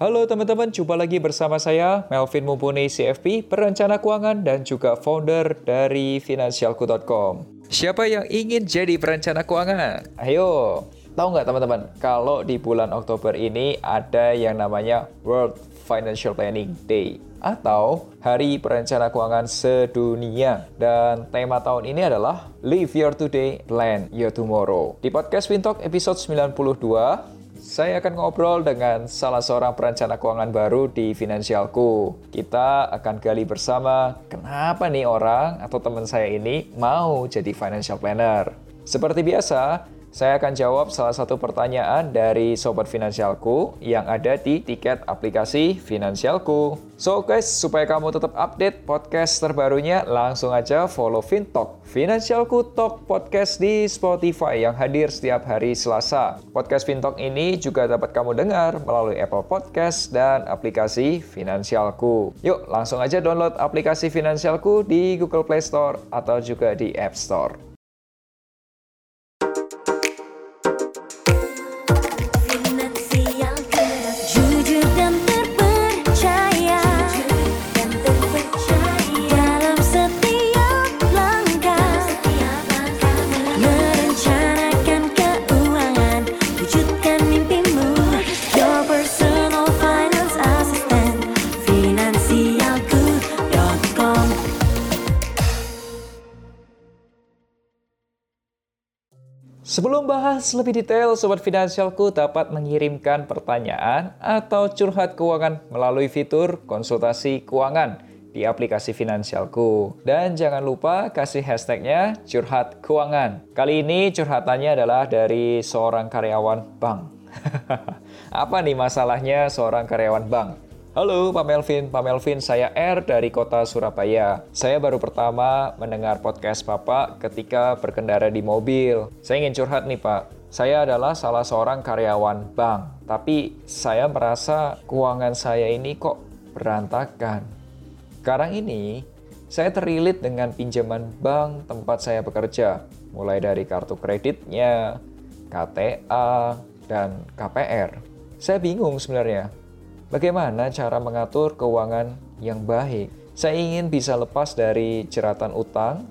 Halo teman-teman, jumpa lagi bersama saya Melvin Mumpuni CFP, perencana keuangan dan juga founder dari Finansialku.com. Siapa yang ingin jadi perencana keuangan? Ayo, tahu nggak teman-teman, kalau di bulan Oktober ini ada yang namanya World Financial Planning Day atau Hari Perencana Keuangan Sedunia. Dan tema tahun ini adalah Live Your Today, Plan Your Tomorrow. Di podcast Wintalk episode 92, saya akan ngobrol dengan salah seorang perencana keuangan baru di Finansialku. Kita akan gali bersama kenapa nih orang atau teman saya ini mau jadi financial planner. Seperti biasa, saya akan jawab salah satu pertanyaan dari Sobat Finansialku yang ada di tiket aplikasi Finansialku. So guys, supaya kamu tetap update podcast terbarunya, langsung aja follow Fintalk, Finansialku Talk Podcast di Spotify yang hadir setiap hari Selasa. Podcast Fintalk ini juga dapat kamu dengar melalui Apple Podcast dan aplikasi Finansialku. Yuk, langsung aja download aplikasi Finansialku di Google Play Store atau juga di App Store. Sebelum bahas lebih detail, Sobat Finansialku dapat mengirimkan pertanyaan atau curhat keuangan melalui fitur konsultasi keuangan di aplikasi Finansialku. Dan jangan lupa kasih hashtagnya curhat keuangan. Kali ini curhatannya adalah dari seorang karyawan bank. Apa nih masalahnya seorang karyawan bank? Halo Pak Melvin, Pak Melvin saya R dari kota Surabaya. Saya baru pertama mendengar podcast Bapak ketika berkendara di mobil. Saya ingin curhat nih Pak. Saya adalah salah seorang karyawan bank, tapi saya merasa keuangan saya ini kok berantakan. Sekarang ini, saya terlilit dengan pinjaman bank tempat saya bekerja, mulai dari kartu kreditnya, KTA, dan KPR. Saya bingung sebenarnya, Bagaimana cara mengatur keuangan yang baik? Saya ingin bisa lepas dari jeratan utang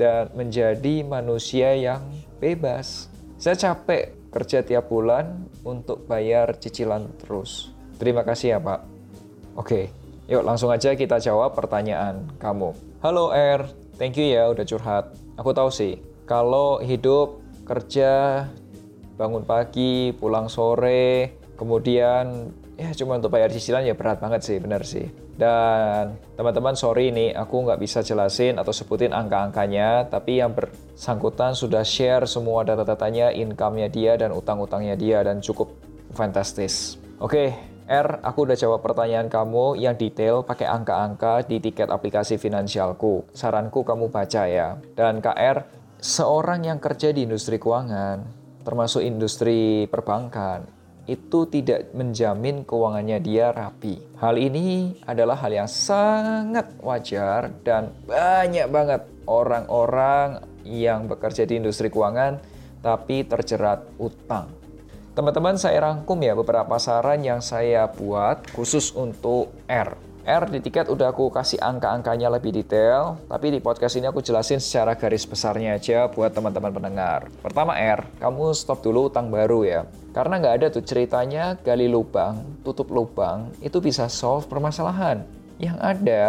dan menjadi manusia yang bebas. Saya capek kerja tiap bulan untuk bayar cicilan terus. Terima kasih ya, Pak. Oke, yuk langsung aja kita jawab pertanyaan kamu. Halo R, thank you ya udah curhat. Aku tahu sih, kalau hidup kerja bangun pagi, pulang sore, kemudian ya cuma untuk bayar cicilan ya berat banget sih, benar sih. Dan teman-teman sorry nih, aku nggak bisa jelasin atau sebutin angka-angkanya, tapi yang bersangkutan sudah share semua data-datanya, income-nya dia dan utang-utangnya dia dan cukup fantastis. Oke, R, aku udah jawab pertanyaan kamu yang detail pakai angka-angka di tiket aplikasi finansialku. Saranku kamu baca ya. Dan KR, seorang yang kerja di industri keuangan, termasuk industri perbankan, itu tidak menjamin keuangannya dia rapi. Hal ini adalah hal yang sangat wajar dan banyak banget orang-orang yang bekerja di industri keuangan tapi terjerat utang. Teman-teman saya rangkum ya beberapa saran yang saya buat khusus untuk R. R di tiket udah aku kasih angka-angkanya lebih detail, tapi di podcast ini aku jelasin secara garis besarnya aja buat teman-teman pendengar. Pertama R, kamu stop dulu utang baru ya. Karena nggak ada tuh ceritanya gali lubang, tutup lubang, itu bisa solve permasalahan. Yang ada,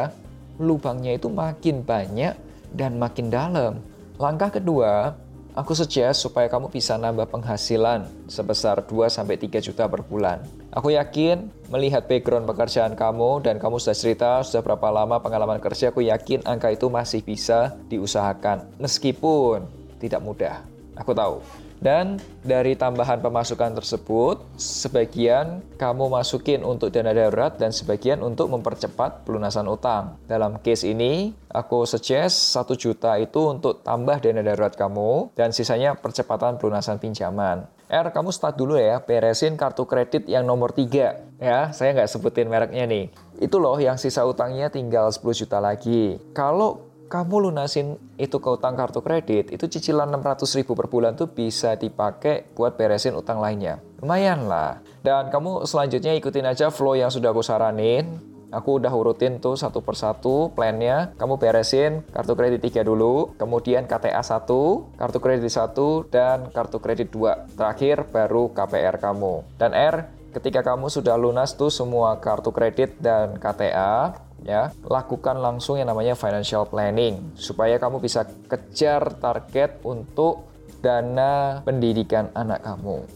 lubangnya itu makin banyak dan makin dalam. Langkah kedua, Aku suggest supaya kamu bisa nambah penghasilan sebesar 2-3 juta per bulan. Aku yakin melihat background pekerjaan kamu dan kamu sudah cerita sudah berapa lama pengalaman kerja, aku yakin angka itu masih bisa diusahakan meskipun tidak mudah. Aku tahu. Dan dari tambahan pemasukan tersebut, sebagian kamu masukin untuk dana darurat dan sebagian untuk mempercepat pelunasan utang. Dalam case ini, aku suggest 1 juta itu untuk tambah dana darurat kamu dan sisanya percepatan pelunasan pinjaman. R, kamu start dulu ya, beresin kartu kredit yang nomor 3. Ya, saya nggak sebutin mereknya nih. Itu loh yang sisa utangnya tinggal 10 juta lagi. Kalau kamu lunasin itu ke utang kartu kredit, itu cicilan 600 ribu per bulan tuh bisa dipakai buat beresin utang lainnya. Lumayan lah. Dan kamu selanjutnya ikutin aja flow yang sudah aku saranin. Aku udah urutin tuh satu persatu plannya. Kamu beresin kartu kredit 3 dulu, kemudian KTA 1, kartu kredit 1, dan kartu kredit 2. Terakhir baru KPR kamu. Dan R, ketika kamu sudah lunas tuh semua kartu kredit dan KTA, ya lakukan langsung yang namanya financial planning supaya kamu bisa kejar target untuk dana pendidikan anak kamu.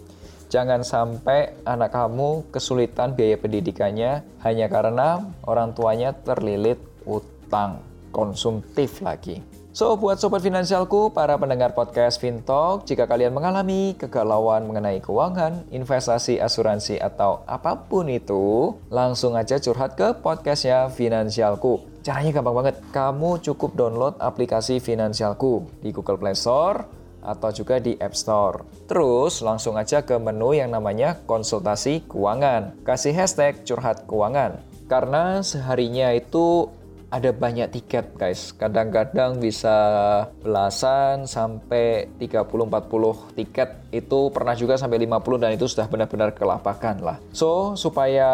Jangan sampai anak kamu kesulitan biaya pendidikannya hanya karena orang tuanya terlilit utang konsumtif lagi. So, buat sobat finansialku, para pendengar podcast Fintalk, jika kalian mengalami kegalauan mengenai keuangan, investasi, asuransi, atau apa pun itu, langsung aja curhat ke podcastnya Finansialku. Caranya gampang banget. Kamu cukup download aplikasi Finansialku di Google Play Store atau juga di App Store. Terus langsung aja ke menu yang namanya konsultasi keuangan. Kasih hashtag curhat keuangan. Karena seharinya itu ada banyak tiket guys. Kadang-kadang bisa belasan sampai 30-40 tiket. Itu pernah juga sampai 50 dan itu sudah benar-benar kelapakan lah. So supaya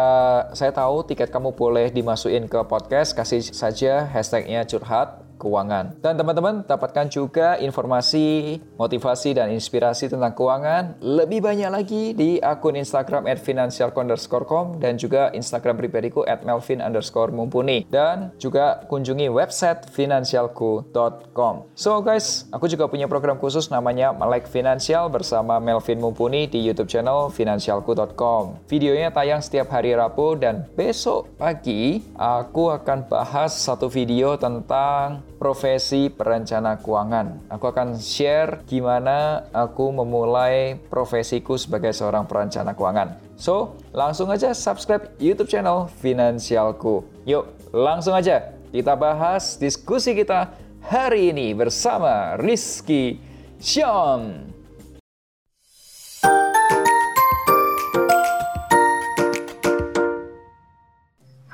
saya tahu tiket kamu boleh dimasukin ke podcast kasih saja hashtagnya curhat keuangan. Dan teman-teman dapatkan juga informasi, motivasi, dan inspirasi tentang keuangan lebih banyak lagi di akun Instagram at financialco_com dan juga Instagram pribadiku at melvin underscore mumpuni. Dan juga kunjungi website financialku.com. So guys, aku juga punya program khusus namanya Melek Finansial bersama Melvin Mumpuni di YouTube channel financialku.com. Videonya tayang setiap hari Rabu dan besok pagi aku akan bahas satu video tentang profesi perencana keuangan. Aku akan share gimana aku memulai profesiku sebagai seorang perencana keuangan. So, langsung aja subscribe YouTube channel Finansialku. Yuk, langsung aja kita bahas diskusi kita hari ini bersama Rizky Syam.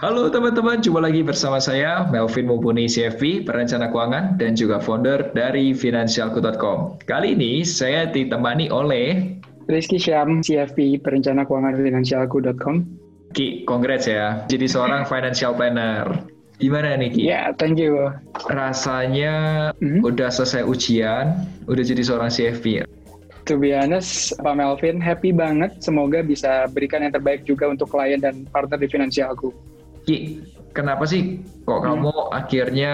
Halo teman-teman, jumpa lagi bersama saya Melvin Mumpuni CFP, perencana keuangan dan juga founder dari Finansialku.com. Kali ini saya ditemani oleh Rizky Syam, CFP, perencana keuangan Finansialku.com. Ki, congrats ya, jadi seorang financial planner. Gimana nih Ki? Ya, yeah, thank you. Rasanya mm -hmm. udah selesai ujian, udah jadi seorang CFP. To be honest, Pak Melvin, happy banget. Semoga bisa berikan yang terbaik juga untuk klien dan partner di Finansialku. Ki, kenapa sih kok hmm. kamu akhirnya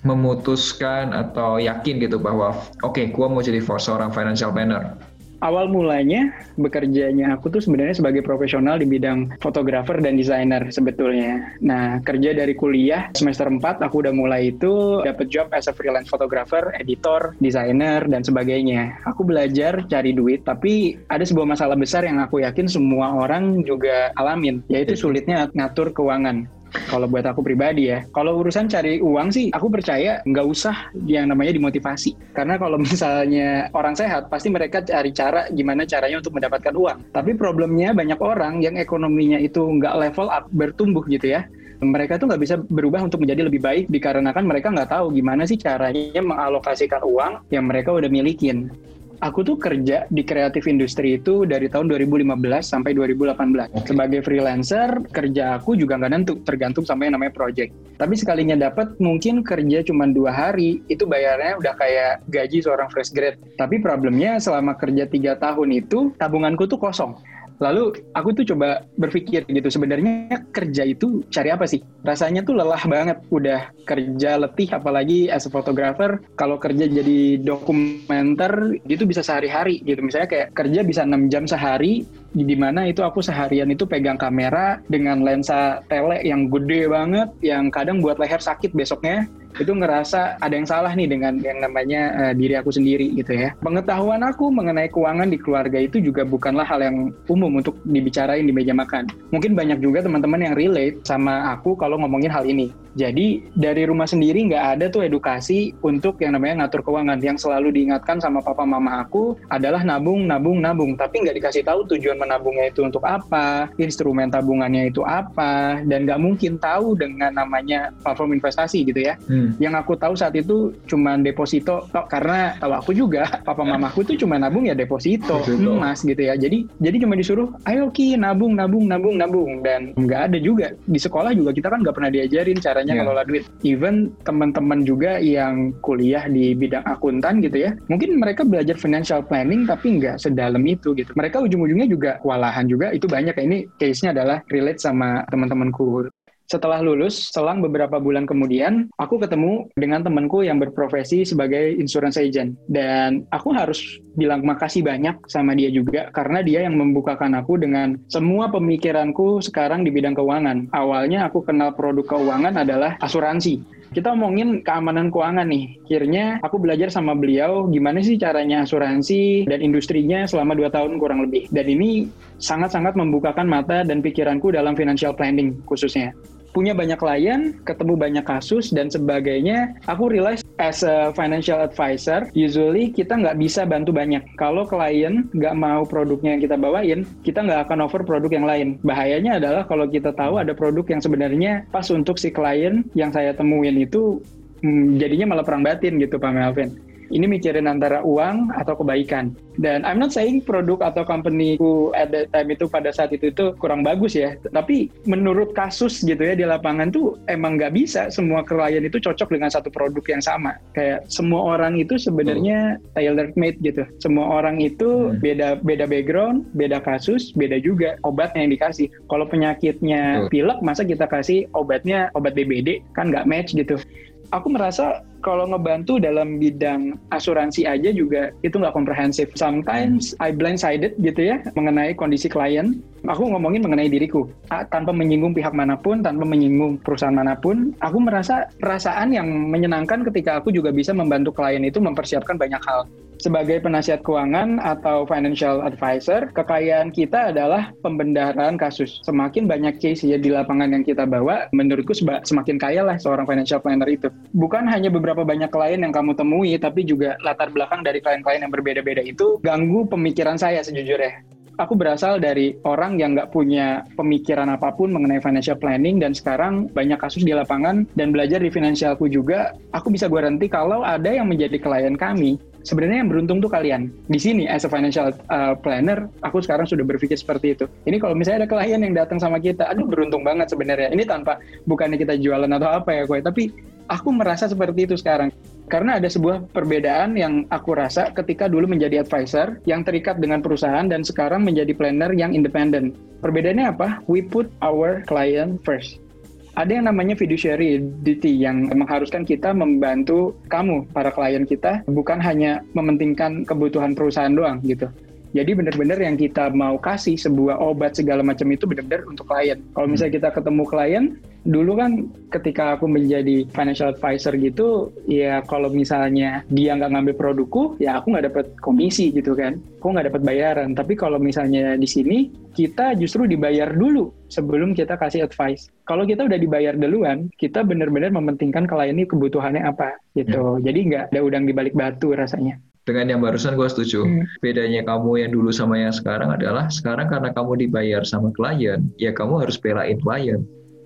memutuskan atau yakin gitu bahwa oke, okay, gua mau jadi seorang financial planner? Awal mulanya bekerjanya aku tuh sebenarnya sebagai profesional di bidang fotografer dan desainer sebetulnya. Nah, kerja dari kuliah semester 4 aku udah mulai itu dapat job as a freelance photographer, editor, desainer dan sebagainya. Aku belajar cari duit, tapi ada sebuah masalah besar yang aku yakin semua orang juga alamin, yaitu sulitnya ngatur keuangan. Kalau buat aku pribadi ya, kalau urusan cari uang sih, aku percaya nggak usah yang namanya dimotivasi. Karena kalau misalnya orang sehat, pasti mereka cari cara gimana caranya untuk mendapatkan uang. Tapi problemnya banyak orang yang ekonominya itu nggak level up, bertumbuh gitu ya mereka tuh nggak bisa berubah untuk menjadi lebih baik dikarenakan mereka nggak tahu gimana sih caranya mengalokasikan uang yang mereka udah milikin aku tuh kerja di kreatif industri itu dari tahun 2015 sampai 2018. Okay. Sebagai freelancer, kerja aku juga nggak nentu, tergantung sama yang namanya project. Tapi sekalinya dapat mungkin kerja cuma dua hari, itu bayarnya udah kayak gaji seorang fresh grade. Tapi problemnya selama kerja tiga tahun itu, tabunganku tuh kosong. Lalu aku tuh coba berpikir gitu sebenarnya kerja itu cari apa sih? Rasanya tuh lelah banget udah kerja letih apalagi as a photographer kalau kerja jadi dokumenter gitu bisa sehari-hari gitu. Misalnya kayak kerja bisa 6 jam sehari di mana itu aku seharian itu pegang kamera dengan lensa tele yang gede banget yang kadang buat leher sakit besoknya itu ngerasa ada yang salah nih dengan yang namanya uh, diri aku sendiri gitu ya. Pengetahuan aku mengenai keuangan di keluarga itu juga bukanlah hal yang umum untuk dibicarain di meja makan. Mungkin banyak juga teman-teman yang relate sama aku kalau ngomongin hal ini. Jadi dari rumah sendiri nggak ada tuh edukasi untuk yang namanya ngatur keuangan. Yang selalu diingatkan sama papa mama aku adalah nabung, nabung, nabung. Tapi nggak dikasih tahu tujuan menabungnya itu untuk apa, instrumen tabungannya itu apa, dan nggak mungkin tahu dengan namanya platform investasi gitu ya. Hmm. Yang aku tahu saat itu cuma deposito, karena kalau aku juga papa mamaku tuh cuma nabung ya deposito, emas gitu ya. Jadi jadi cuma disuruh, ayo ki nabung, nabung, nabung, nabung, dan nggak ada juga di sekolah juga kita kan nggak pernah diajarin cara caranya yeah. ngelola duit. Even teman-teman juga yang kuliah di bidang akuntan gitu ya, mungkin mereka belajar financial planning tapi nggak sedalam itu gitu. Mereka ujung-ujungnya juga kewalahan juga, itu banyak. Ini case-nya adalah relate sama teman-temanku setelah lulus, selang beberapa bulan kemudian, aku ketemu dengan temanku yang berprofesi sebagai insurance agent. Dan aku harus bilang makasih banyak sama dia juga, karena dia yang membukakan aku dengan semua pemikiranku sekarang di bidang keuangan. Awalnya aku kenal produk keuangan adalah asuransi. Kita ngomongin keamanan keuangan nih. Akhirnya aku belajar sama beliau gimana sih caranya asuransi dan industrinya selama dua tahun kurang lebih. Dan ini sangat-sangat membukakan mata dan pikiranku dalam financial planning khususnya punya banyak klien, ketemu banyak kasus dan sebagainya, aku realize as a financial advisor, usually kita nggak bisa bantu banyak. Kalau klien nggak mau produknya yang kita bawain, kita nggak akan offer produk yang lain. Bahayanya adalah kalau kita tahu ada produk yang sebenarnya pas untuk si klien yang saya temuin itu hmm, jadinya malah perang batin gitu Pak Melvin ini mikirin antara uang atau kebaikan. Dan I'm not saying produk atau company ku at that time itu pada saat itu itu kurang bagus ya. Tapi menurut kasus gitu ya di lapangan tuh emang nggak bisa semua klien itu cocok dengan satu produk yang sama. Kayak semua orang itu sebenarnya oh. tailor made gitu. Semua orang itu hmm. beda beda background, beda kasus, beda juga obatnya yang dikasih. Kalau penyakitnya oh. pilek, masa kita kasih obatnya obat DBD kan nggak match gitu aku merasa kalau ngebantu dalam bidang asuransi aja juga itu nggak komprehensif. Sometimes I blindsided gitu ya mengenai kondisi klien. Aku ngomongin mengenai diriku tanpa menyinggung pihak mana pun, tanpa menyinggung perusahaan mana pun. Aku merasa perasaan yang menyenangkan ketika aku juga bisa membantu klien itu mempersiapkan banyak hal sebagai penasihat keuangan atau financial advisor, kekayaan kita adalah pembendaharaan kasus. Semakin banyak case ya di lapangan yang kita bawa, menurutku semakin kaya lah seorang financial planner itu. Bukan hanya beberapa banyak klien yang kamu temui, tapi juga latar belakang dari klien-klien yang berbeda-beda itu ganggu pemikiran saya sejujurnya aku berasal dari orang yang nggak punya pemikiran apa pun mengenai financial planning dan sekarang banyak kasus di lapangan dan belajar di finansialku juga, aku bisa garanti kalau ada yang menjadi klien kami, sebenarnya yang beruntung tuh kalian. Di sini as a financial uh, planner, aku sekarang sudah berpikir seperti itu. Ini kalau misalnya ada klien yang datang sama kita, aduh beruntung banget sebenarnya. Ini tanpa bukannya kita jualan atau apa ya, gue, tapi aku merasa seperti itu sekarang. Karena ada sebuah perbedaan yang aku rasa ketika dulu menjadi advisor yang terikat dengan perusahaan dan sekarang menjadi planner yang independen. Perbedaannya apa? We put our client first ada yang namanya fiduciary duty yang mengharuskan kita membantu kamu para klien kita bukan hanya mementingkan kebutuhan perusahaan doang gitu. Jadi benar-benar yang kita mau kasih sebuah obat segala macam itu benar-benar untuk klien. Kalau misalnya kita ketemu klien, dulu kan ketika aku menjadi financial advisor gitu, ya kalau misalnya dia nggak ngambil produkku, ya aku nggak dapat komisi gitu kan. Aku nggak dapat bayaran. Tapi kalau misalnya di sini, kita justru dibayar dulu sebelum kita kasih advice. Kalau kita udah dibayar duluan, kita benar-benar mementingkan klien ini kebutuhannya apa gitu. Ya. Jadi nggak ada udang di balik batu rasanya dengan yang barusan gue setuju. Hmm. Bedanya kamu yang dulu sama yang sekarang adalah sekarang karena kamu dibayar sama klien, ya kamu harus belain klien.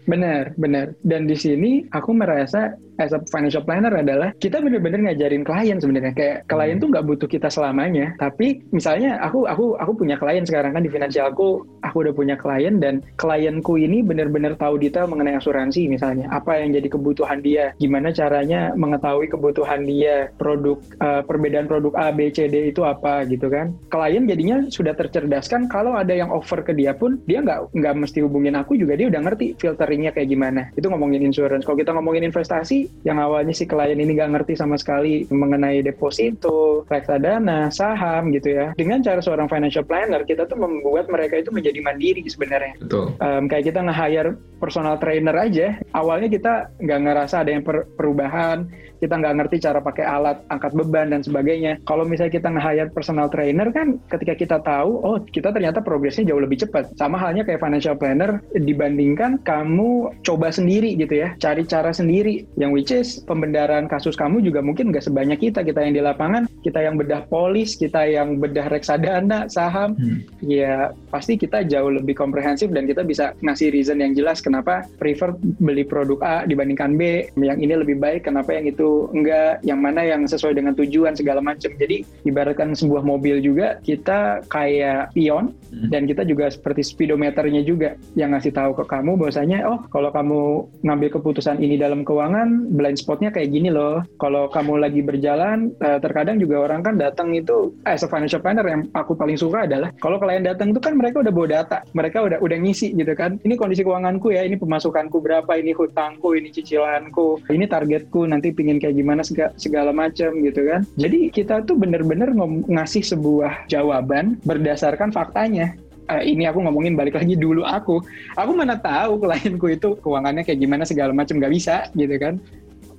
Benar, benar. Dan di sini aku merasa as a financial planner adalah kita benar-benar ngajarin klien sebenarnya. Kayak klien hmm. tuh nggak butuh kita selamanya. Tapi misalnya aku aku aku punya klien sekarang kan di finansialku aku udah punya klien dan klienku ini benar-benar tahu detail mengenai asuransi misalnya. Apa yang jadi kebutuhan dia? Gimana caranya mengetahui kebutuhan dia? Produk uh, perbedaan produk A B C D itu apa gitu kan? Klien jadinya sudah tercerdaskan. Kalau ada yang offer ke dia pun dia nggak nggak mesti hubungin aku juga. Dia udah ngerti filteringnya kayak gimana. Itu ngomongin insurance. Kalau kita ngomongin investasi yang awalnya si klien ini nggak ngerti sama sekali mengenai deposito, reksadana, saham gitu ya. Dengan cara seorang financial planner, kita tuh membuat mereka itu menjadi mandiri sebenarnya. Betul. Um, kayak kita nge-hire personal trainer aja, awalnya kita nggak ngerasa ada yang per perubahan, kita nggak ngerti cara pakai alat, angkat beban, dan sebagainya. Kalau misalnya kita nge-hire personal trainer kan ketika kita tahu, oh kita ternyata progresnya jauh lebih cepat. Sama halnya kayak financial planner dibandingkan kamu coba sendiri gitu ya, cari cara sendiri. Yang which is pembedaran kasus kamu juga mungkin nggak sebanyak kita, kita yang di lapangan, kita yang bedah polis, kita yang bedah reksadana, saham, hmm. ya pasti kita jauh lebih komprehensif dan kita bisa ngasih reason yang jelas kenapa prefer beli produk A dibandingkan B, yang ini lebih baik, kenapa yang itu enggak, yang mana yang sesuai dengan tujuan segala macam. Jadi ibaratkan sebuah mobil juga kita kayak pion hmm. dan kita juga seperti speedometernya juga yang ngasih tahu ke kamu bahwasanya oh kalau kamu ngambil keputusan ini dalam keuangan blind spotnya kayak gini loh. Kalau kamu lagi berjalan eh, terkadang juga orang kan datang itu eh, as a financial planner yang aku paling suka adalah kalau klien datang itu kan mereka udah bawa data, mereka udah udah ngisi gitu kan. Ini kondisi keuanganku ya, ini pemasukanku berapa, ini hutangku, ini cicilanku, ini targetku nanti pingin kayak gimana segala, segala macam gitu kan. Jadi kita tuh bener-bener ngasih sebuah jawaban berdasarkan faktanya. Uh, ini aku ngomongin balik lagi dulu aku. Aku mana tahu klienku itu keuangannya kayak gimana segala macam nggak bisa gitu kan.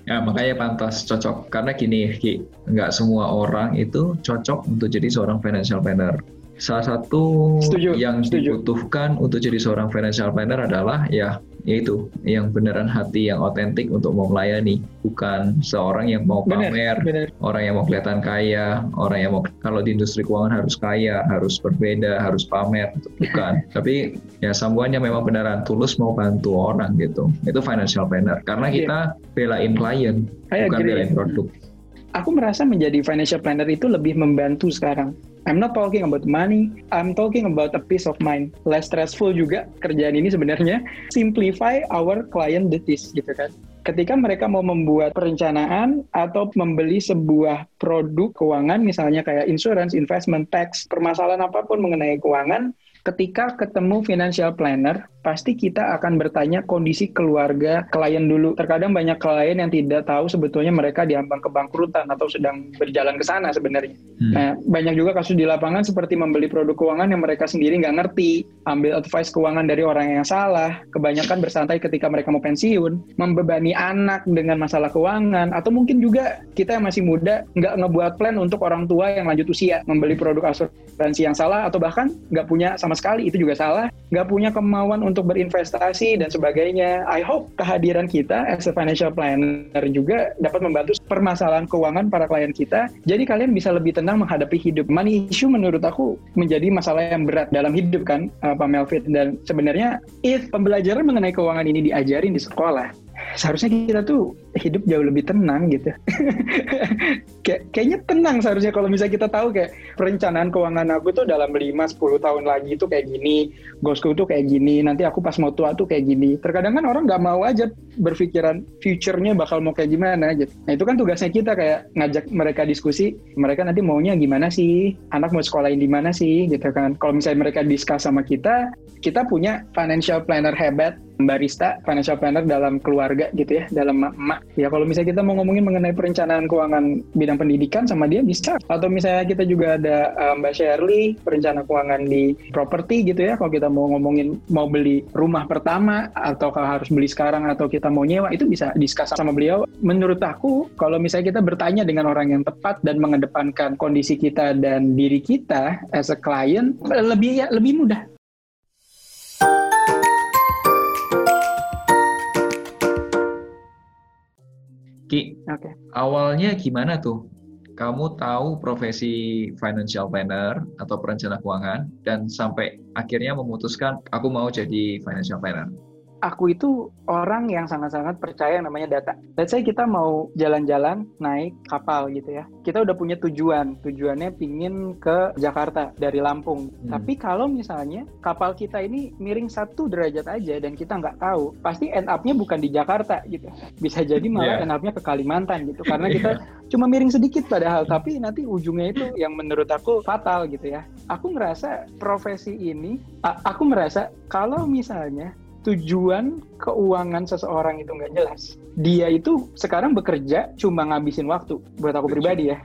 Ya makanya pantas cocok karena gini Ki, nggak semua orang itu cocok untuk jadi seorang financial planner. Salah satu setuju, yang setuju. dibutuhkan untuk jadi seorang financial planner adalah ya yaitu yang beneran hati yang otentik untuk mau melayani bukan seorang yang mau pamer bener, bener. orang yang mau kelihatan kaya orang yang mau kalau di industri keuangan harus kaya harus berbeda harus pamer bukan. Tapi ya semuanya memang beneran tulus mau bantu orang gitu. Itu financial planner. Karena iya. kita belain klien bukan belain produk aku merasa menjadi financial planner itu lebih membantu sekarang I'm not talking about money, I'm talking about a peace of mind. Less stressful juga kerjaan ini sebenarnya. Simplify our client duties gitu kan. Ketika mereka mau membuat perencanaan atau membeli sebuah produk keuangan, misalnya kayak insurance, investment, tax, permasalahan apa pun mengenai keuangan, ketika ketemu financial planner, pasti kita akan bertanya kondisi keluarga klien dulu. Terkadang banyak klien yang tidak tahu sebetulnya mereka diambang kebangkrutan atau sedang berjalan ke sana sebenarnya. Hmm. Nah, banyak juga kasus di lapangan seperti membeli produk keuangan yang mereka sendiri nggak ngerti, ambil advice keuangan dari orang yang salah, kebanyakan bersantai ketika mereka mau pensiun, membebani anak dengan masalah keuangan, atau mungkin juga kita yang masih muda nggak ngebuat plan untuk orang tua yang lanjut usia, membeli produk asuransi yang salah, atau bahkan nggak punya sama sekali, itu juga salah, nggak punya kemauan untuk berinvestasi dan sebagainya. I hope kehadiran kita as a financial planner juga dapat membantu permasalahan keuangan para klien kita. Jadi kalian bisa lebih tenang menghadapi hidup. Money issue menurut aku menjadi masalah yang berat dalam hidup kan, uh, Pak Melvin. Dan sebenarnya if pembelajaran mengenai keuangan ini diajarin di sekolah, seharusnya kita tuh hidup jauh lebih tenang gitu. kayak kayaknya tenang seharusnya kalau misalnya kita tahu kayak perencanaan keuangan aku tuh dalam 5 10 tahun lagi tuh kayak gini, gosku tuh kayak gini, nanti aku pas mau tua tuh kayak gini. Terkadang kan orang nggak mau aja berpikiran future-nya bakal mau kayak gimana gitu. Nah, itu kan tugasnya kita kayak ngajak mereka diskusi, mereka nanti maunya gimana sih? Anak mau sekolahin di mana sih gitu kan. Kalau misalnya mereka discuss sama kita, kita punya financial planner hebat barista, financial planner dalam keluarga gitu ya, dalam emak. Ya kalau misalnya kita mau ngomongin mengenai perencanaan keuangan bidang pendidikan sama dia bisa. Atau misalnya kita juga ada um, Mbak Shirley, perencana keuangan di properti gitu ya. Kalau kita mau ngomongin mau beli rumah pertama atau kalau harus beli sekarang atau kita mau nyewa itu bisa diskus sama beliau. Menurut aku kalau misalnya kita bertanya dengan orang yang tepat dan mengedepankan kondisi kita dan diri kita as a client lebih ya lebih mudah Ki, okay. awalnya gimana tuh? Kamu tahu profesi financial planner atau perencana keuangan dan sampai akhirnya memutuskan aku mau jadi financial planner aku itu orang yang sangat-sangat percaya yang namanya data. Let's say kita mau jalan-jalan naik kapal gitu ya. Kita udah punya tujuan. Tujuannya pingin ke Jakarta dari Lampung. Hmm. Tapi kalau misalnya kapal kita ini miring satu derajat aja dan kita nggak tahu, pasti end up-nya bukan di Jakarta gitu. Bisa jadi malah yeah. end up-nya ke Kalimantan gitu. Karena kita yeah. cuma miring sedikit padahal. Tapi nanti ujungnya itu yang menurut aku fatal gitu ya. Aku ngerasa profesi ini, aku merasa kalau misalnya tujuan keuangan seseorang itu nggak jelas, dia itu sekarang bekerja cuma ngabisin waktu. Buat aku pribadi ya,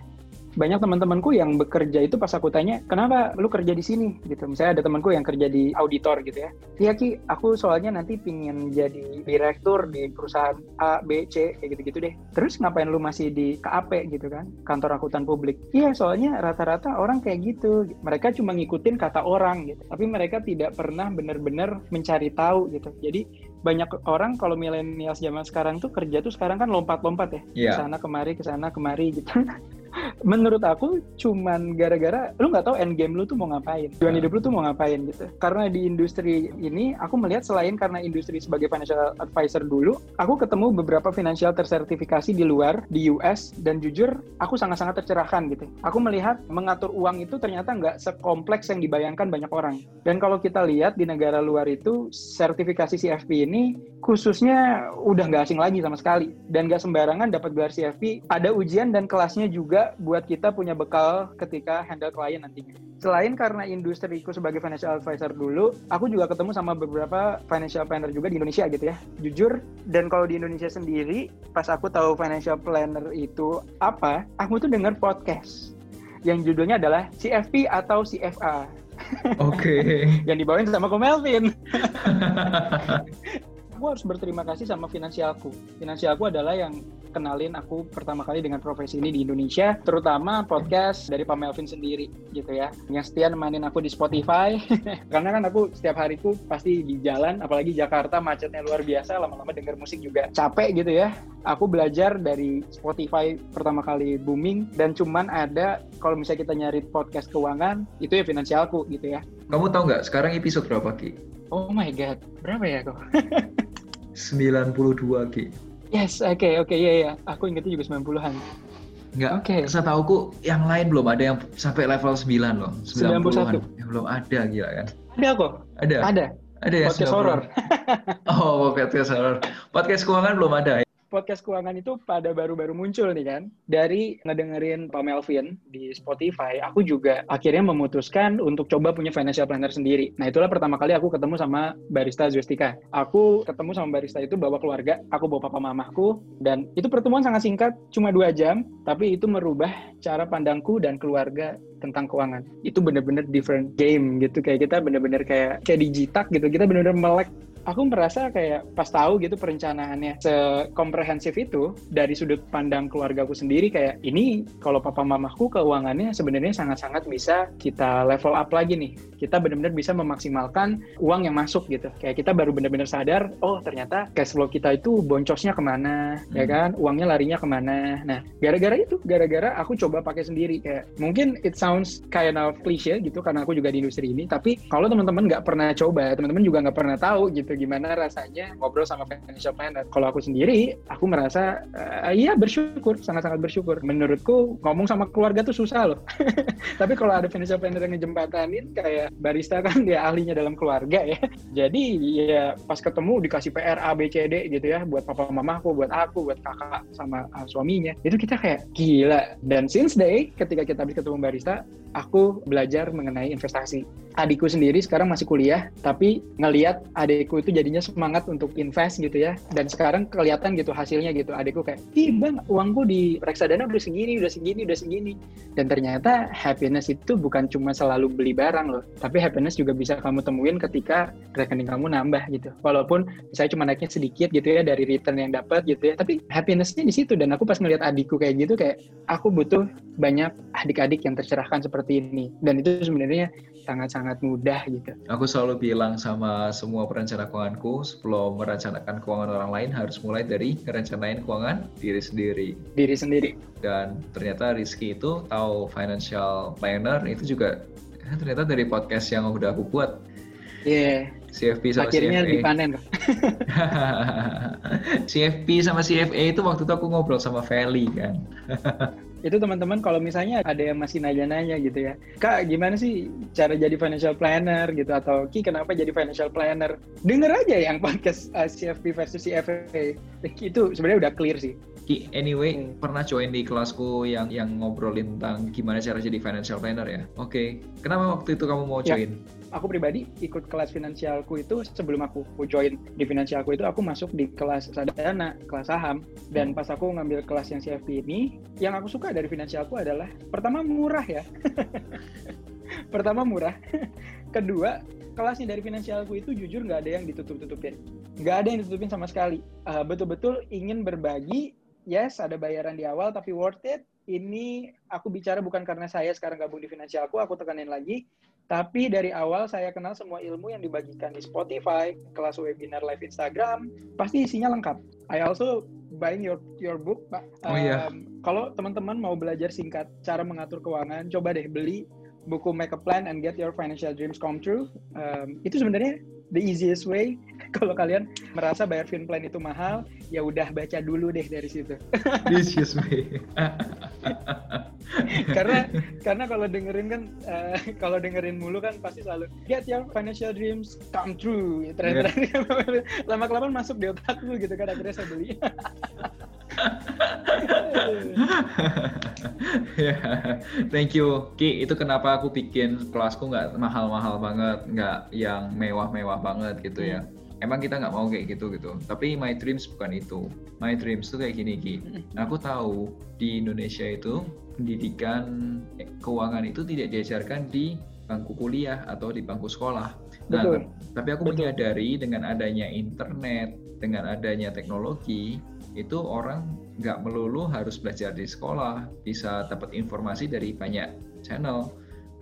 banyak teman-temanku yang bekerja itu pas aku tanya kenapa lu kerja di sini? Gitu. Misalnya ada temanku yang kerja di auditor gitu ya. Iya ki aku soalnya nanti pingin jadi direktur di perusahaan A B C kayak gitu-gitu deh. Terus ngapain lu masih di KAP gitu kan kantor akuntan publik? Iya soalnya rata-rata orang kayak gitu. Mereka cuma ngikutin kata orang gitu tapi mereka tidak pernah benar-benar mencari tahu gitu. Jadi banyak orang kalau milenial zaman sekarang tuh kerja tuh sekarang kan lompat-lompat ya. Yeah. ke sana kemari ke sana kemari gitu menurut aku cuman gara-gara lu nggak tahu end game lu tuh mau ngapain tujuan hidup lu tuh mau ngapain gitu. Karena di industri ini aku melihat selain karena industri sebagai financial advisor dulu aku ketemu beberapa financial tersertifikasi di luar di US dan jujur aku sangat-sangat tercerahkan gitu. Aku melihat mengatur uang itu ternyata nggak sekompleks yang dibayangkan banyak orang. Dan kalau kita lihat di negara luar itu sertifikasi CFP ini khususnya udah nggak asing lagi sama sekali. Dan nggak sembarangan dapat gelar CFP ada ujian dan kelasnya juga buat kita punya bekal ketika handle klien nantinya. Selain karena industriku sebagai financial advisor dulu, aku juga ketemu sama beberapa financial planner juga di Indonesia gitu ya. Jujur, dan kalau di Indonesia sendiri, pas aku tahu financial planner itu apa, aku tuh denger podcast yang judulnya adalah CFP atau CFA. Oke. Okay. yang dibawain sama Ko Melvin. aku harus berterima kasih sama finansialku. Finansialku adalah yang kenalin aku pertama kali dengan profesi ini di Indonesia, terutama podcast dari Pak Melvin sendiri gitu ya. Yang setia nemanin aku di Spotify, karena kan aku setiap hariku pasti di jalan, apalagi Jakarta macetnya luar biasa, lama-lama denger musik juga capek gitu ya. Aku belajar dari Spotify pertama kali booming dan cuman ada kalau misalnya kita nyari podcast keuangan itu ya finansialku gitu ya. Kamu tahu nggak sekarang episode berapa Ki? Oh my god, berapa ya kok? 92 Ki. Yes, oke, okay, oke, okay, iya, iya. Aku ingetnya juga 90-an. Enggak, okay. saya tahu kok yang lain belum ada yang sampai level 9 loh. 90-an. Yang belum ada, gila kan. Ada kok. Ada? Ada. Ada ya? Podcast horror. oh, podcast horror. Podcast keuangan belum ada podcast keuangan itu pada baru-baru muncul nih kan. Dari ngedengerin Pak Melvin di Spotify, aku juga akhirnya memutuskan untuk coba punya financial planner sendiri. Nah itulah pertama kali aku ketemu sama barista Zwestika. Aku ketemu sama barista itu bawa keluarga, aku bawa papa mamaku, dan itu pertemuan sangat singkat, cuma dua jam, tapi itu merubah cara pandangku dan keluarga tentang keuangan. Itu bener-bener different game gitu, kayak kita bener-bener kayak kayak digitak gitu, kita bener-bener melek aku merasa kayak pas tahu gitu perencanaannya sekomprehensif itu dari sudut pandang keluargaku sendiri kayak ini kalau papa mamaku keuangannya sebenarnya sangat-sangat bisa kita level up lagi nih. Kita benar-benar bisa memaksimalkan uang yang masuk gitu. Kayak kita baru benar-benar sadar, oh ternyata cash flow kita itu boncosnya ke mana, ya hmm. ya kan? Uangnya larinya ke mana. Nah, gara-gara itu, gara-gara aku coba pakai sendiri kayak mungkin it sounds kind of cliche gitu karena aku juga di industri ini. Tapi kalau teman-teman nggak pernah coba, teman-teman juga nggak pernah tahu gitu gimana rasanya ngobrol sama financial planner. Kalau aku sendiri, aku merasa uh, iya bersyukur, sangat-sangat bersyukur. Menurutku ngomong sama keluarga tuh susah loh. Tapi kalau ada financial planner yang ngejembatanin kayak barista kan dia ahlinya dalam keluarga ya. Jadi ya pas ketemu dikasih PR A B C D gitu ya buat papa mamaku, buat aku, buat kakak sama uh, suaminya. Itu kita kayak gila. Dan since day ketika kita habis ketemu barista, aku belajar mengenai investasi. Adikku sendiri sekarang masih kuliah, tapi ngeliat adikku itu jadinya semangat untuk invest gitu ya. Dan sekarang kelihatan gitu hasilnya gitu. Adikku kayak, ih bang, uangku di reksadana udah segini, udah segini, udah segini. Dan ternyata happiness itu bukan cuma selalu beli barang loh, tapi happiness juga bisa kamu temuin ketika rekening kamu nambah gitu. Walaupun saya cuma naiknya sedikit gitu ya dari return yang dapat gitu ya, tapi happinessnya di situ. Dan aku pas ngeliat adikku kayak gitu kayak, aku butuh banyak adik-adik yang tercerahkan seperti ini. Dan itu sebenarnya sangat-sangat mudah gitu. Aku selalu bilang sama semua perencana keuanganku sebelum merencanakan keuangan orang lain harus mulai dari merencanain keuangan diri sendiri. Diri sendiri. Dan ternyata Rizky itu tahu financial planner itu juga eh, ternyata dari podcast yang udah aku buat. Iya. Yeah. CFP sama Akhirnya CFA. dipanen. CFP sama CFA itu waktu itu aku ngobrol sama Feli kan. itu teman-teman kalau misalnya ada yang masih nanya-nanya gitu ya kak gimana sih cara jadi financial planner gitu atau ki kenapa jadi financial planner denger aja yang podcast uh, CFP versus CFA itu sebenarnya udah clear sih Ki, anyway, hmm. pernah join di kelasku yang yang ngobrolin tentang gimana cara jadi financial planner ya. Oke, okay. kenapa waktu itu kamu mau ya. join? Ya. Aku pribadi ikut kelas finansialku itu sebelum aku join di finansialku itu aku masuk di kelas sadana, kelas saham dan pas aku ngambil kelas yang CFP ini, yang aku suka dari finansialku adalah pertama murah ya. pertama murah. Kedua, kelasnya dari finansialku itu jujur nggak ada yang ditutup-tutupin. Nggak ada yang ditutupin sama sekali. Uh, betul-betul ingin berbagi, yes ada bayaran di awal tapi worth it. Ini aku bicara bukan karena saya sekarang gabung di finansialku, aku tekanin lagi. Tapi dari awal saya kenal semua ilmu yang dibagikan di Spotify, kelas webinar live Instagram, pasti isinya lengkap. I also buying your your book, Pak. Oh iya. Kalau teman-teman mau belajar singkat cara mengatur keuangan, coba deh beli buku Make a Plan and Get Your Financial Dreams Come True. Um, itu sebenarnya the easiest way kalau kalian merasa bayar fin plan itu mahal, ya udah baca dulu deh dari situ. the easiest way. karena karena kalau dengerin kan uh, kalau dengerin mulu kan pasti selalu get your financial dreams come true. Ternyata yeah. lama kelamaan masuk di otak lu gitu kan akhirnya saya beli. ya, thank you. Ki, itu kenapa aku bikin kelasku nggak mahal-mahal banget, nggak yang mewah-mewah banget gitu ya. Emang kita nggak mau kayak gitu gitu. Tapi my dreams bukan itu. My dreams tuh kayak gini Ki. Aku tahu di Indonesia itu pendidikan keuangan itu tidak diajarkan di bangku kuliah atau di bangku sekolah. Nah, Betul. tapi aku Betul. menyadari dengan adanya internet, dengan adanya teknologi, itu orang nggak melulu harus belajar di sekolah, bisa dapat informasi dari banyak channel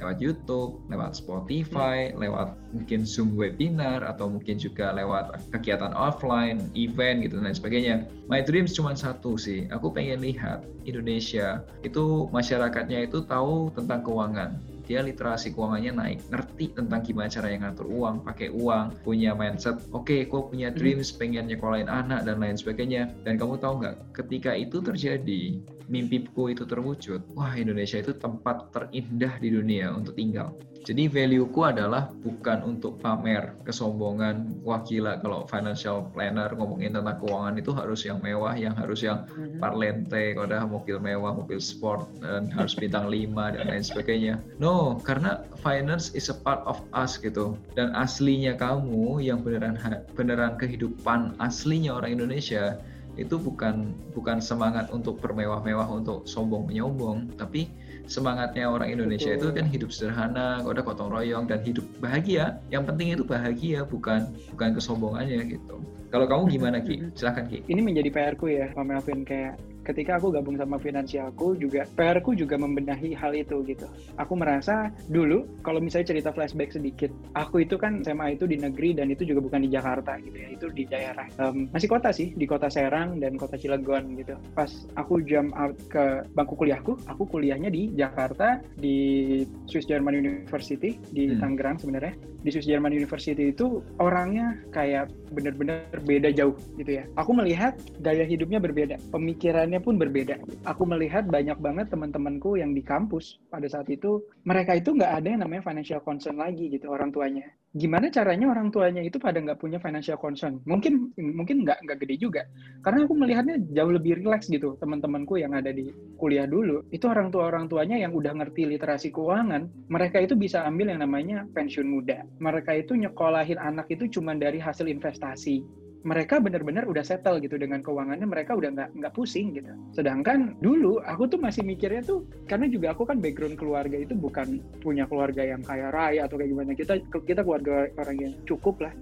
lewat YouTube, lewat Spotify, hmm. lewat mungkin Zoom webinar atau mungkin juga lewat kegiatan offline, event gitu dan lain sebagainya. My dreams cuma satu sih, aku pengen lihat Indonesia itu masyarakatnya itu tahu tentang keuangan, dia literasi keuangannya naik, ngerti tentang gimana cara yang ngatur uang, pakai uang, punya mindset, oke, okay, kok punya hmm. dreams, pengen nyekolahin anak dan lain sebagainya. Dan kamu tahu nggak, ketika itu terjadi, mimpiku itu terwujud, wah Indonesia itu tempat terindah di dunia untuk tinggal. Jadi value-ku adalah bukan untuk pamer kesombongan, wah gila kalau financial planner ngomongin tentang keuangan itu harus yang mewah, yang harus yang hmm. parlente, kalau udah mobil mewah, mobil sport, dan harus bintang 5 dan lain sebagainya. No, karena finance is a part of us gitu. Dan aslinya kamu yang beneran beneran kehidupan aslinya orang Indonesia itu bukan bukan semangat untuk bermewah-mewah untuk sombong menyombong tapi semangatnya orang Indonesia Betul. itu kan hidup sederhana, udah gotong royong dan hidup bahagia. Yang penting itu bahagia bukan bukan kesombongannya gitu. Kalau kamu gimana Ki? Silahkan Ki. Ini menjadi PR-ku ya, Pak Melvin kayak ketika aku gabung sama finansialku juga PR-ku juga membenahi hal itu gitu. Aku merasa dulu kalau misalnya cerita flashback sedikit, aku itu kan SMA itu di negeri dan itu juga bukan di Jakarta gitu ya, itu di daerah um, masih kota sih, di kota Serang dan kota Cilegon gitu. Pas aku jam out ke bangku kuliahku, aku kuliahnya di Jakarta di Swiss German University di hmm. Tangerang sebenarnya. Di Swiss German University itu orangnya kayak bener-bener beda jauh gitu ya. Aku melihat gaya hidupnya berbeda, pemikiran pun berbeda. Aku melihat banyak banget teman-temanku yang di kampus pada saat itu, mereka itu nggak ada yang namanya financial concern lagi gitu orang tuanya. Gimana caranya orang tuanya itu pada nggak punya financial concern? Mungkin mungkin nggak nggak gede juga, karena aku melihatnya jauh lebih rileks gitu teman-temanku yang ada di kuliah dulu. Itu orang tua orang tuanya yang udah ngerti literasi keuangan, mereka itu bisa ambil yang namanya pensiun muda. Mereka itu nyekolahin anak itu cuma dari hasil investasi mereka benar-benar udah settle gitu dengan keuangannya mereka udah nggak nggak pusing gitu sedangkan dulu aku tuh masih mikirnya tuh karena juga aku kan background keluarga itu bukan punya keluarga yang kaya raya atau kayak gimana kita kita keluarga orang yang cukup lah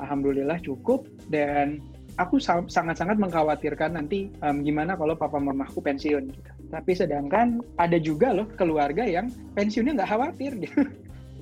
alhamdulillah cukup dan aku sangat-sangat mengkhawatirkan nanti um, gimana kalau papa mamaku pensiun gitu. Tapi sedangkan ada juga loh keluarga yang pensiunnya nggak khawatir gitu.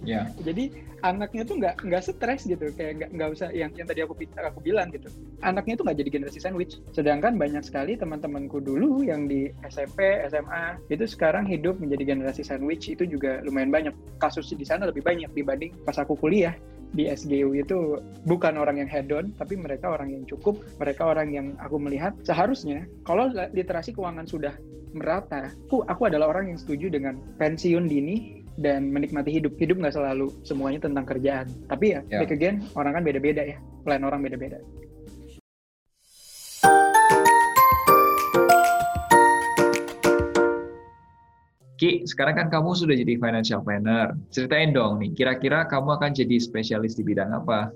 Yeah. Jadi anaknya tuh nggak nggak stres gitu, kayak nggak nggak usah yang yang tadi aku aku bilang gitu. Anaknya tuh nggak jadi generasi sandwich. Sedangkan banyak sekali teman-temanku dulu yang di SMP, SMA itu sekarang hidup menjadi generasi sandwich itu juga lumayan banyak. Kasus di sana lebih banyak dibanding pas aku kuliah di SGU itu bukan orang yang hedon, tapi mereka orang yang cukup, mereka orang yang aku melihat seharusnya kalau literasi keuangan sudah merata, aku, aku adalah orang yang setuju dengan pensiun dini dan menikmati hidup. Hidup nggak selalu semuanya tentang kerjaan. Tapi ya, yeah. back again, orang kan beda-beda ya. Plan orang beda-beda. Ki, sekarang kan kamu sudah jadi financial planner. Ceritain dong nih, kira-kira kamu akan jadi spesialis di bidang apa?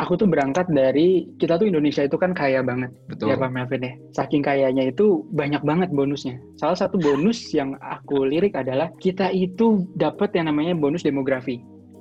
Aku tuh berangkat dari, kita tuh Indonesia itu kan kaya banget. Betul. Ya Pak Melvin ya. Saking kayanya itu banyak banget bonusnya. Salah satu bonus yang aku lirik adalah kita itu dapat yang namanya bonus demografi.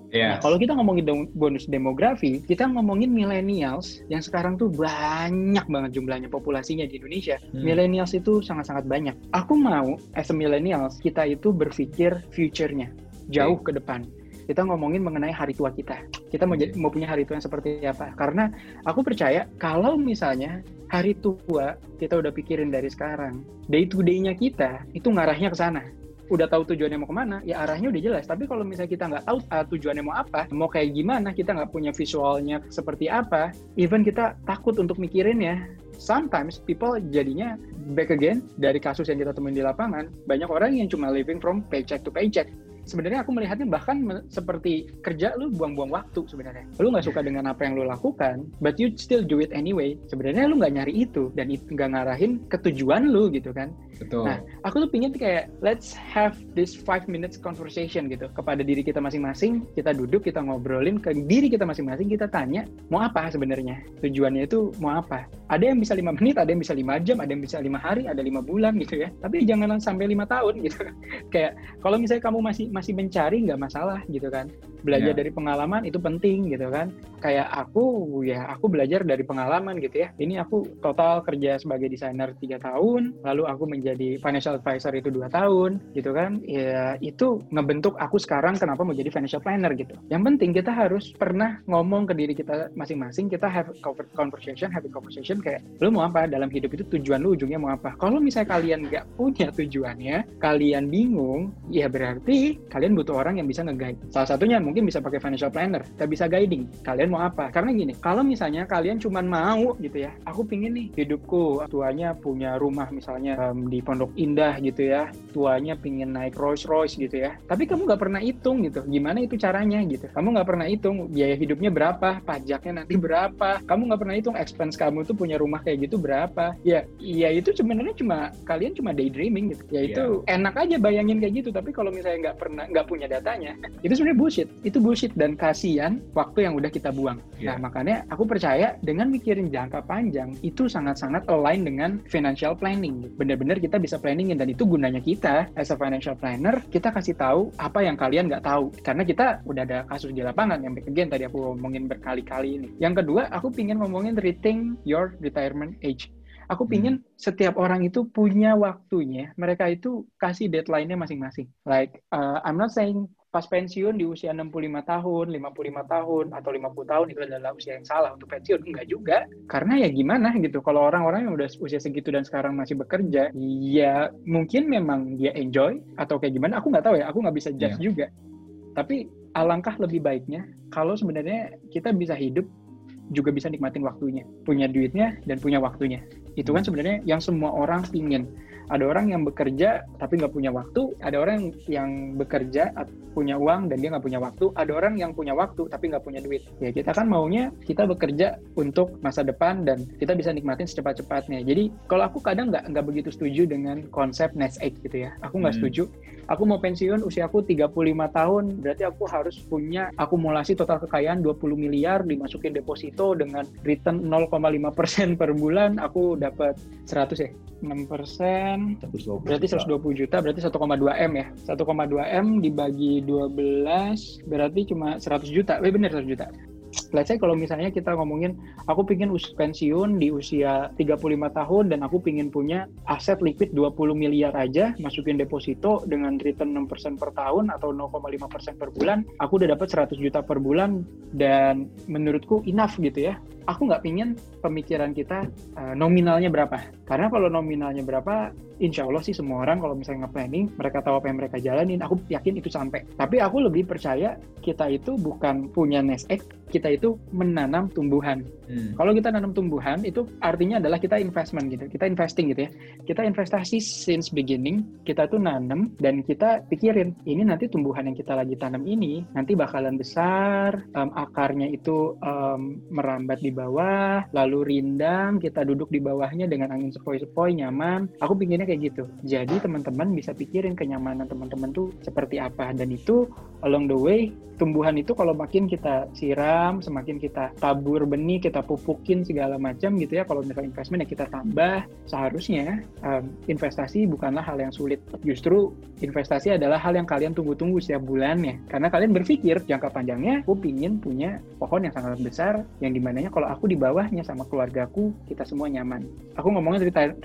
Yeah. Nah, kalau kita ngomongin bonus demografi, kita ngomongin millennials yang sekarang tuh banyak banget jumlahnya populasinya di Indonesia. Hmm. Millennials itu sangat-sangat banyak. Aku mau as a millennials kita itu berpikir future-nya jauh okay. ke depan. Kita ngomongin mengenai hari tua kita. Kita mau okay. mau punya hari tua yang seperti apa? Karena aku percaya kalau misalnya hari tua kita udah pikirin dari sekarang, day to day-nya kita itu ngarahnya ke sana udah tahu tujuannya mau ke mana, ya arahnya udah jelas. Tapi kalau misalnya kita nggak tahu uh, tujuannya mau apa, mau kayak gimana, kita nggak punya visualnya seperti apa, even kita takut untuk mikirin ya. Sometimes people jadinya back again dari kasus yang kita temuin di lapangan, banyak orang yang cuma living from paycheck to paycheck sebenarnya aku melihatnya bahkan seperti kerja lu buang-buang waktu sebenarnya. Lu nggak suka dengan apa yang lu lakukan, but you still do it anyway. Sebenarnya lu nggak nyari itu dan itu nggak ngarahin ketujuan lu gitu kan. Betul. Nah, aku tuh pingin kayak let's have this five minutes conversation gitu kepada diri kita masing-masing. Kita duduk, kita ngobrolin ke diri kita masing-masing, kita tanya mau apa sebenarnya tujuannya itu mau apa. Ada yang bisa lima menit, ada yang bisa lima jam, ada yang bisa lima hari, ada lima bulan gitu ya. Tapi jangan sampai lima tahun gitu. kayak kalau misalnya kamu masih masih mencari nggak masalah gitu kan belajar yeah. dari pengalaman itu penting gitu kan. Kayak aku ya aku belajar dari pengalaman gitu ya. Ini aku total kerja sebagai desainer tiga tahun lalu aku menjadi financial advisor itu dua tahun gitu kan. Ya itu ngebentuk aku sekarang kenapa mau jadi financial planner gitu. Yang penting kita harus pernah ngomong ke diri kita masing-masing kita have conversation have a conversation kayak lu mau apa? Dalam hidup itu tujuan lu ujungnya mau apa? Kalau misalnya kalian nggak punya tujuannya kalian bingung ya berarti kalian butuh orang yang bisa nge-guide. Salah satunya mungkin bisa pakai financial planner, kita bisa guiding. Kalian mau apa? Karena gini, kalau misalnya kalian cuma mau gitu ya, aku pingin nih hidupku tuanya punya rumah misalnya um, di Pondok Indah gitu ya, tuanya pingin naik Rolls Royce gitu ya. Tapi kamu nggak pernah hitung gitu, gimana itu caranya gitu. Kamu nggak pernah hitung biaya hidupnya berapa, pajaknya nanti berapa. Kamu nggak pernah hitung expense kamu tuh punya rumah kayak gitu berapa. Ya, ya itu sebenarnya cuma kalian cuma daydreaming gitu. Ya itu yeah. enak aja bayangin kayak gitu. Tapi kalau misalnya nggak pernah nggak punya datanya itu sebenarnya bullshit itu bullshit dan kasihan waktu yang udah kita buang. Yeah. nah makanya aku percaya dengan mikirin jangka panjang itu sangat-sangat align dengan financial planning. Benar-benar kita bisa planningin dan itu gunanya kita. As a financial planner kita kasih tahu apa yang kalian nggak tahu. Karena kita udah ada kasus di lapangan yang again tadi aku ngomongin berkali-kali ini. Yang kedua aku pingin ngomongin rethink your retirement age Aku hmm. pingin hmm. setiap orang itu punya waktunya, mereka itu kasih deadline-nya masing-masing. Like, uh, I'm not saying pas pensiun di usia 65 tahun, 55 tahun, atau 50 tahun itu adalah usia yang salah untuk pensiun. Enggak juga. Karena ya gimana gitu, kalau orang-orang yang udah usia segitu dan sekarang masih bekerja, ya mungkin memang dia enjoy, atau kayak gimana, aku nggak tahu ya, aku nggak bisa judge yeah. juga. Tapi alangkah lebih baiknya kalau sebenarnya kita bisa hidup juga bisa nikmatin waktunya, punya duitnya dan punya waktunya. Itu kan hmm. sebenarnya yang semua orang pingin. Ada orang yang bekerja tapi nggak punya waktu, ada orang yang bekerja punya uang dan dia nggak punya waktu, ada orang yang punya waktu tapi nggak punya duit. Ya kita kan maunya kita bekerja untuk masa depan dan kita bisa nikmatin secepat-cepatnya. Jadi kalau aku kadang nggak nggak begitu setuju dengan konsep nest egg gitu ya. Aku nggak hmm. setuju. Aku mau pensiun usia aku 35 tahun, berarti aku harus punya akumulasi total kekayaan 20 miliar dimasukin deposito dengan return 0,5% per bulan, aku dapat 100 ya. 6 persen, berarti 120 juta, berarti 1,2 M ya. 1,2 M dibagi 12, berarti cuma 100 juta. Eh bener 100 juta let's say kalau misalnya kita ngomongin aku pingin us pensiun di usia 35 tahun dan aku pingin punya aset liquid 20 miliar aja masukin deposito dengan return 6% per tahun atau 0,5% per bulan aku udah dapat 100 juta per bulan dan menurutku enough gitu ya. Aku nggak pingin pemikiran kita uh, nominalnya berapa. Karena kalau nominalnya berapa insya Allah sih semua orang kalau misalnya nge-planning, mereka tahu apa yang mereka jalanin, aku yakin itu sampai. Tapi aku lebih percaya kita itu bukan punya nest egg, kita itu menanam tumbuhan. Hmm. Kalau kita nanam tumbuhan, itu artinya adalah kita investment gitu, kita investing gitu ya. Kita investasi since beginning, kita tuh nanam dan kita pikirin, ini nanti tumbuhan yang kita lagi tanam ini, nanti bakalan besar, um, akarnya itu um, merambat di di bawah, lalu rindang, kita duduk di bawahnya dengan angin sepoi-sepoi, nyaman. Aku pinginnya kayak gitu. Jadi teman-teman bisa pikirin kenyamanan teman-teman tuh seperti apa. Dan itu along the way, tumbuhan itu kalau makin kita siram, semakin kita tabur benih, kita pupukin segala macam gitu ya. Kalau misalnya investment ya kita tambah. Seharusnya um, investasi bukanlah hal yang sulit. Justru investasi adalah hal yang kalian tunggu-tunggu setiap bulannya. Karena kalian berpikir jangka panjangnya, aku pingin punya pohon yang sangat besar, yang di mananya kalau aku di bawahnya sama keluargaku, kita semua nyaman. Aku ngomongin retire,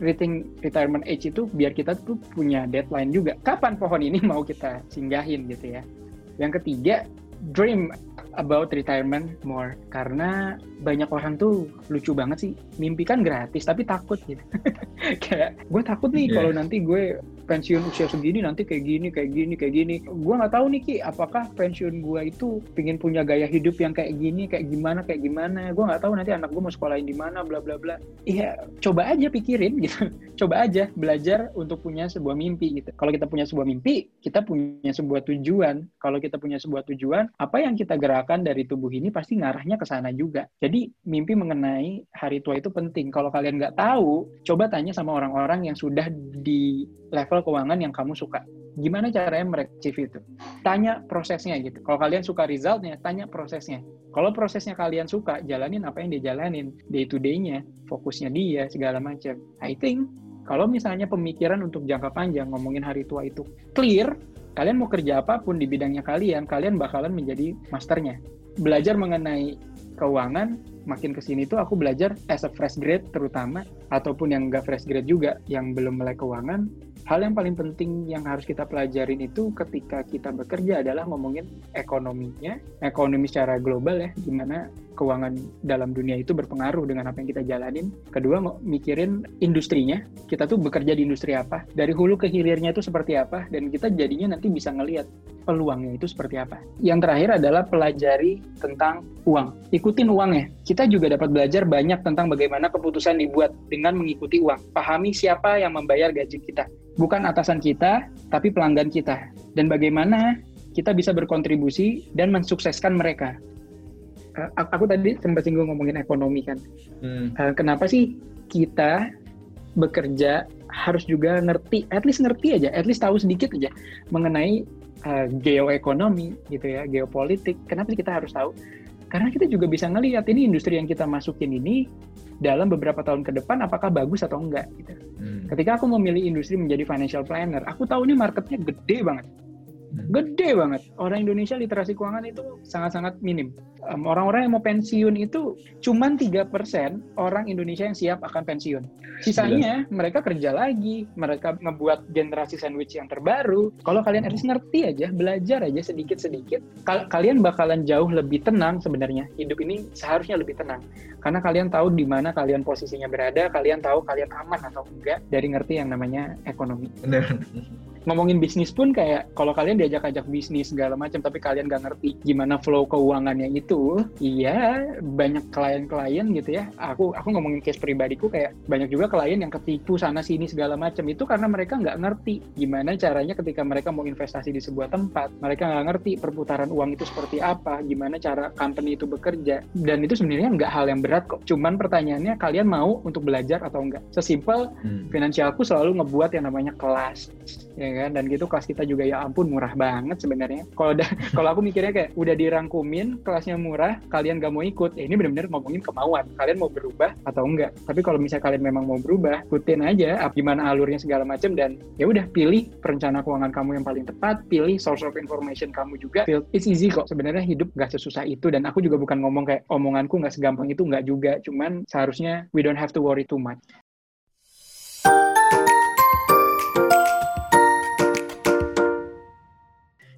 retirement age itu biar kita tuh punya deadline juga. Kapan pohon ini mau kita singgahin gitu ya. Yang ketiga, dream about retirement more karena banyak orang tuh lucu banget sih mimpi kan gratis tapi takut gitu kayak gue takut nih yeah. kalau nanti gue pensiun usia segini nanti kayak gini kayak gini kayak gini. Gue nggak tahu nih ki apakah pensiun gue itu pingin punya gaya hidup yang kayak gini kayak gimana kayak gimana. Gue nggak tahu nanti anak gue mau sekolahin di mana bla bla bla. Iya coba aja pikirin gitu. Coba aja belajar untuk punya sebuah mimpi gitu. Kalau kita punya sebuah mimpi kita punya sebuah tujuan. Kalau kita punya sebuah tujuan apa yang kita gerakan dari tubuh ini pasti ngarahnya ke sana juga. Jadi mimpi mengenai hari tua itu penting. Kalau kalian nggak tahu coba tanya sama orang-orang yang sudah di level keuangan yang kamu suka. Gimana caranya mereka achieve itu? Tanya prosesnya gitu. Kalau kalian suka resultnya, tanya prosesnya. Kalau prosesnya kalian suka, jalanin apa yang dia jalanin. Day to day-nya, fokusnya dia, segala macam. I think, kalau misalnya pemikiran untuk jangka panjang, ngomongin hari tua itu clear, kalian mau kerja apa pun di bidangnya kalian, kalian bakalan menjadi masternya. Belajar mengenai keuangan makin ke sini tuh aku belajar as a fresh grade terutama ataupun yang enggak fresh grade juga yang belum melek keuangan hal yang paling penting yang harus kita pelajarin itu ketika kita bekerja adalah ngomongin ekonominya, ekonomi secara global ya, gimana keuangan dalam dunia itu berpengaruh dengan apa yang kita jalanin. Kedua, mikirin industrinya, kita tuh bekerja di industri apa, dari hulu ke hilirnya itu seperti apa, dan kita jadinya nanti bisa ngelihat peluangnya itu seperti apa. Yang terakhir adalah pelajari tentang uang. Ikutin uangnya. Kita juga dapat belajar banyak tentang bagaimana keputusan dibuat dengan mengikuti uang. Pahami siapa yang membayar gaji kita bukan atasan kita, tapi pelanggan kita. Dan bagaimana kita bisa berkontribusi dan mensukseskan mereka. Uh, aku tadi sempat singgung ngomongin ekonomi kan. Hmm. Uh, kenapa sih kita bekerja harus juga ngerti, at least ngerti aja, at least tahu sedikit aja mengenai uh, geoekonomi gitu ya, geopolitik. Kenapa sih kita harus tahu? Karena kita juga bisa ngelihat ini industri yang kita masukin ini dalam beberapa tahun ke depan apakah bagus atau enggak gitu. Hmm. Ketika aku memilih industri menjadi financial planner, aku tahu ini marketnya gede banget. Gede banget. Orang Indonesia literasi keuangan itu sangat-sangat minim. Orang-orang yang mau pensiun itu cuma tiga persen orang Indonesia yang siap akan pensiun. Sisanya mereka kerja lagi, mereka ngebuat generasi sandwich yang terbaru. Kalau kalian harus ngerti aja, belajar aja sedikit-sedikit, kalian bakalan jauh lebih tenang sebenarnya. Hidup ini seharusnya lebih tenang. Karena kalian tahu di mana kalian posisinya berada, kalian tahu kalian aman atau enggak dari ngerti yang namanya ekonomi. Benar ngomongin bisnis pun kayak kalau kalian diajak-ajak bisnis segala macam tapi kalian gak ngerti gimana flow keuangannya itu iya banyak klien-klien gitu ya. Aku aku ngomongin case pribadiku kayak banyak juga klien yang ketipu sana sini segala macam. Itu karena mereka nggak ngerti gimana caranya ketika mereka mau investasi di sebuah tempat mereka nggak ngerti perputaran uang itu seperti apa gimana cara company itu bekerja. Dan itu sebenarnya nggak hal yang berat kok. Cuman pertanyaannya kalian mau untuk belajar atau enggak sesimpel hmm. finansialku selalu ngebuat yang namanya kelas ya kan? Dan gitu kelas kita juga ya ampun murah banget sebenarnya. Kalau kalau aku mikirnya kayak udah dirangkumin kelasnya murah kalian gak mau ikut. Ya ini benar-benar ngomongin kemauan. Kalian mau berubah atau enggak? Tapi kalau misalnya kalian memang mau berubah ikutin aja gimana alurnya segala macam dan ya udah pilih perencana keuangan kamu yang paling tepat pilih source of information kamu juga. It's easy kok. Sebenarnya hidup gak sesusah itu dan aku juga bukan ngomong kayak omonganku nggak segampang itu nggak juga. Cuman seharusnya we don't have to worry too much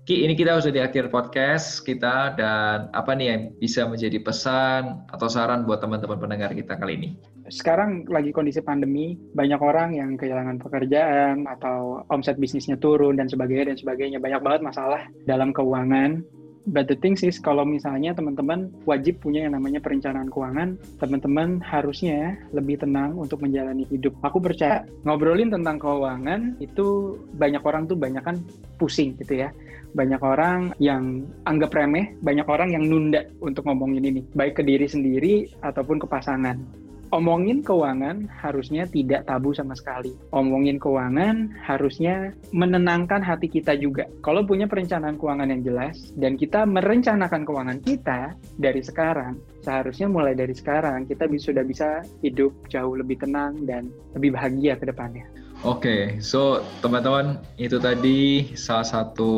Ki, ini kita sudah di akhir podcast kita dan apa nih yang bisa menjadi pesan atau saran buat teman-teman pendengar kita kali ini? Sekarang lagi kondisi pandemi, banyak orang yang kehilangan pekerjaan atau omset bisnisnya turun dan sebagainya dan sebagainya. Banyak banget masalah dalam keuangan. But the thing is, kalau misalnya teman-teman wajib punya yang namanya perencanaan keuangan, teman-teman harusnya lebih tenang untuk menjalani hidup. Aku percaya ngobrolin tentang keuangan itu banyak orang tuh banyak kan pusing gitu ya banyak orang yang anggap remeh, banyak orang yang nunda untuk ngomongin ini, baik ke diri sendiri ataupun ke pasangan. Omongin keuangan harusnya tidak tabu sama sekali. Omongin keuangan harusnya menenangkan hati kita juga. Kalau punya perencanaan keuangan yang jelas dan kita merencanakan keuangan kita dari sekarang, seharusnya mulai dari sekarang kita sudah bisa hidup jauh lebih tenang dan lebih bahagia ke depannya. Oke, okay, so teman-teman itu tadi salah satu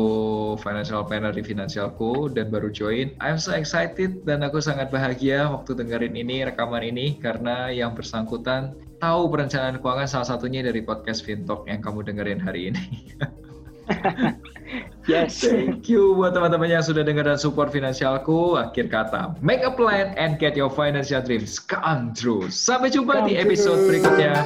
financial planner di Finansialku dan baru join. I'm so excited dan aku sangat bahagia waktu dengerin ini rekaman ini karena yang bersangkutan tahu perencanaan keuangan salah satunya dari podcast Fintalk yang kamu dengerin hari ini. yes. Thank you buat teman-teman yang sudah dengar dan support finansialku. Akhir kata, make a plan and get your financial dreams come true. Sampai jumpa come di episode true. berikutnya.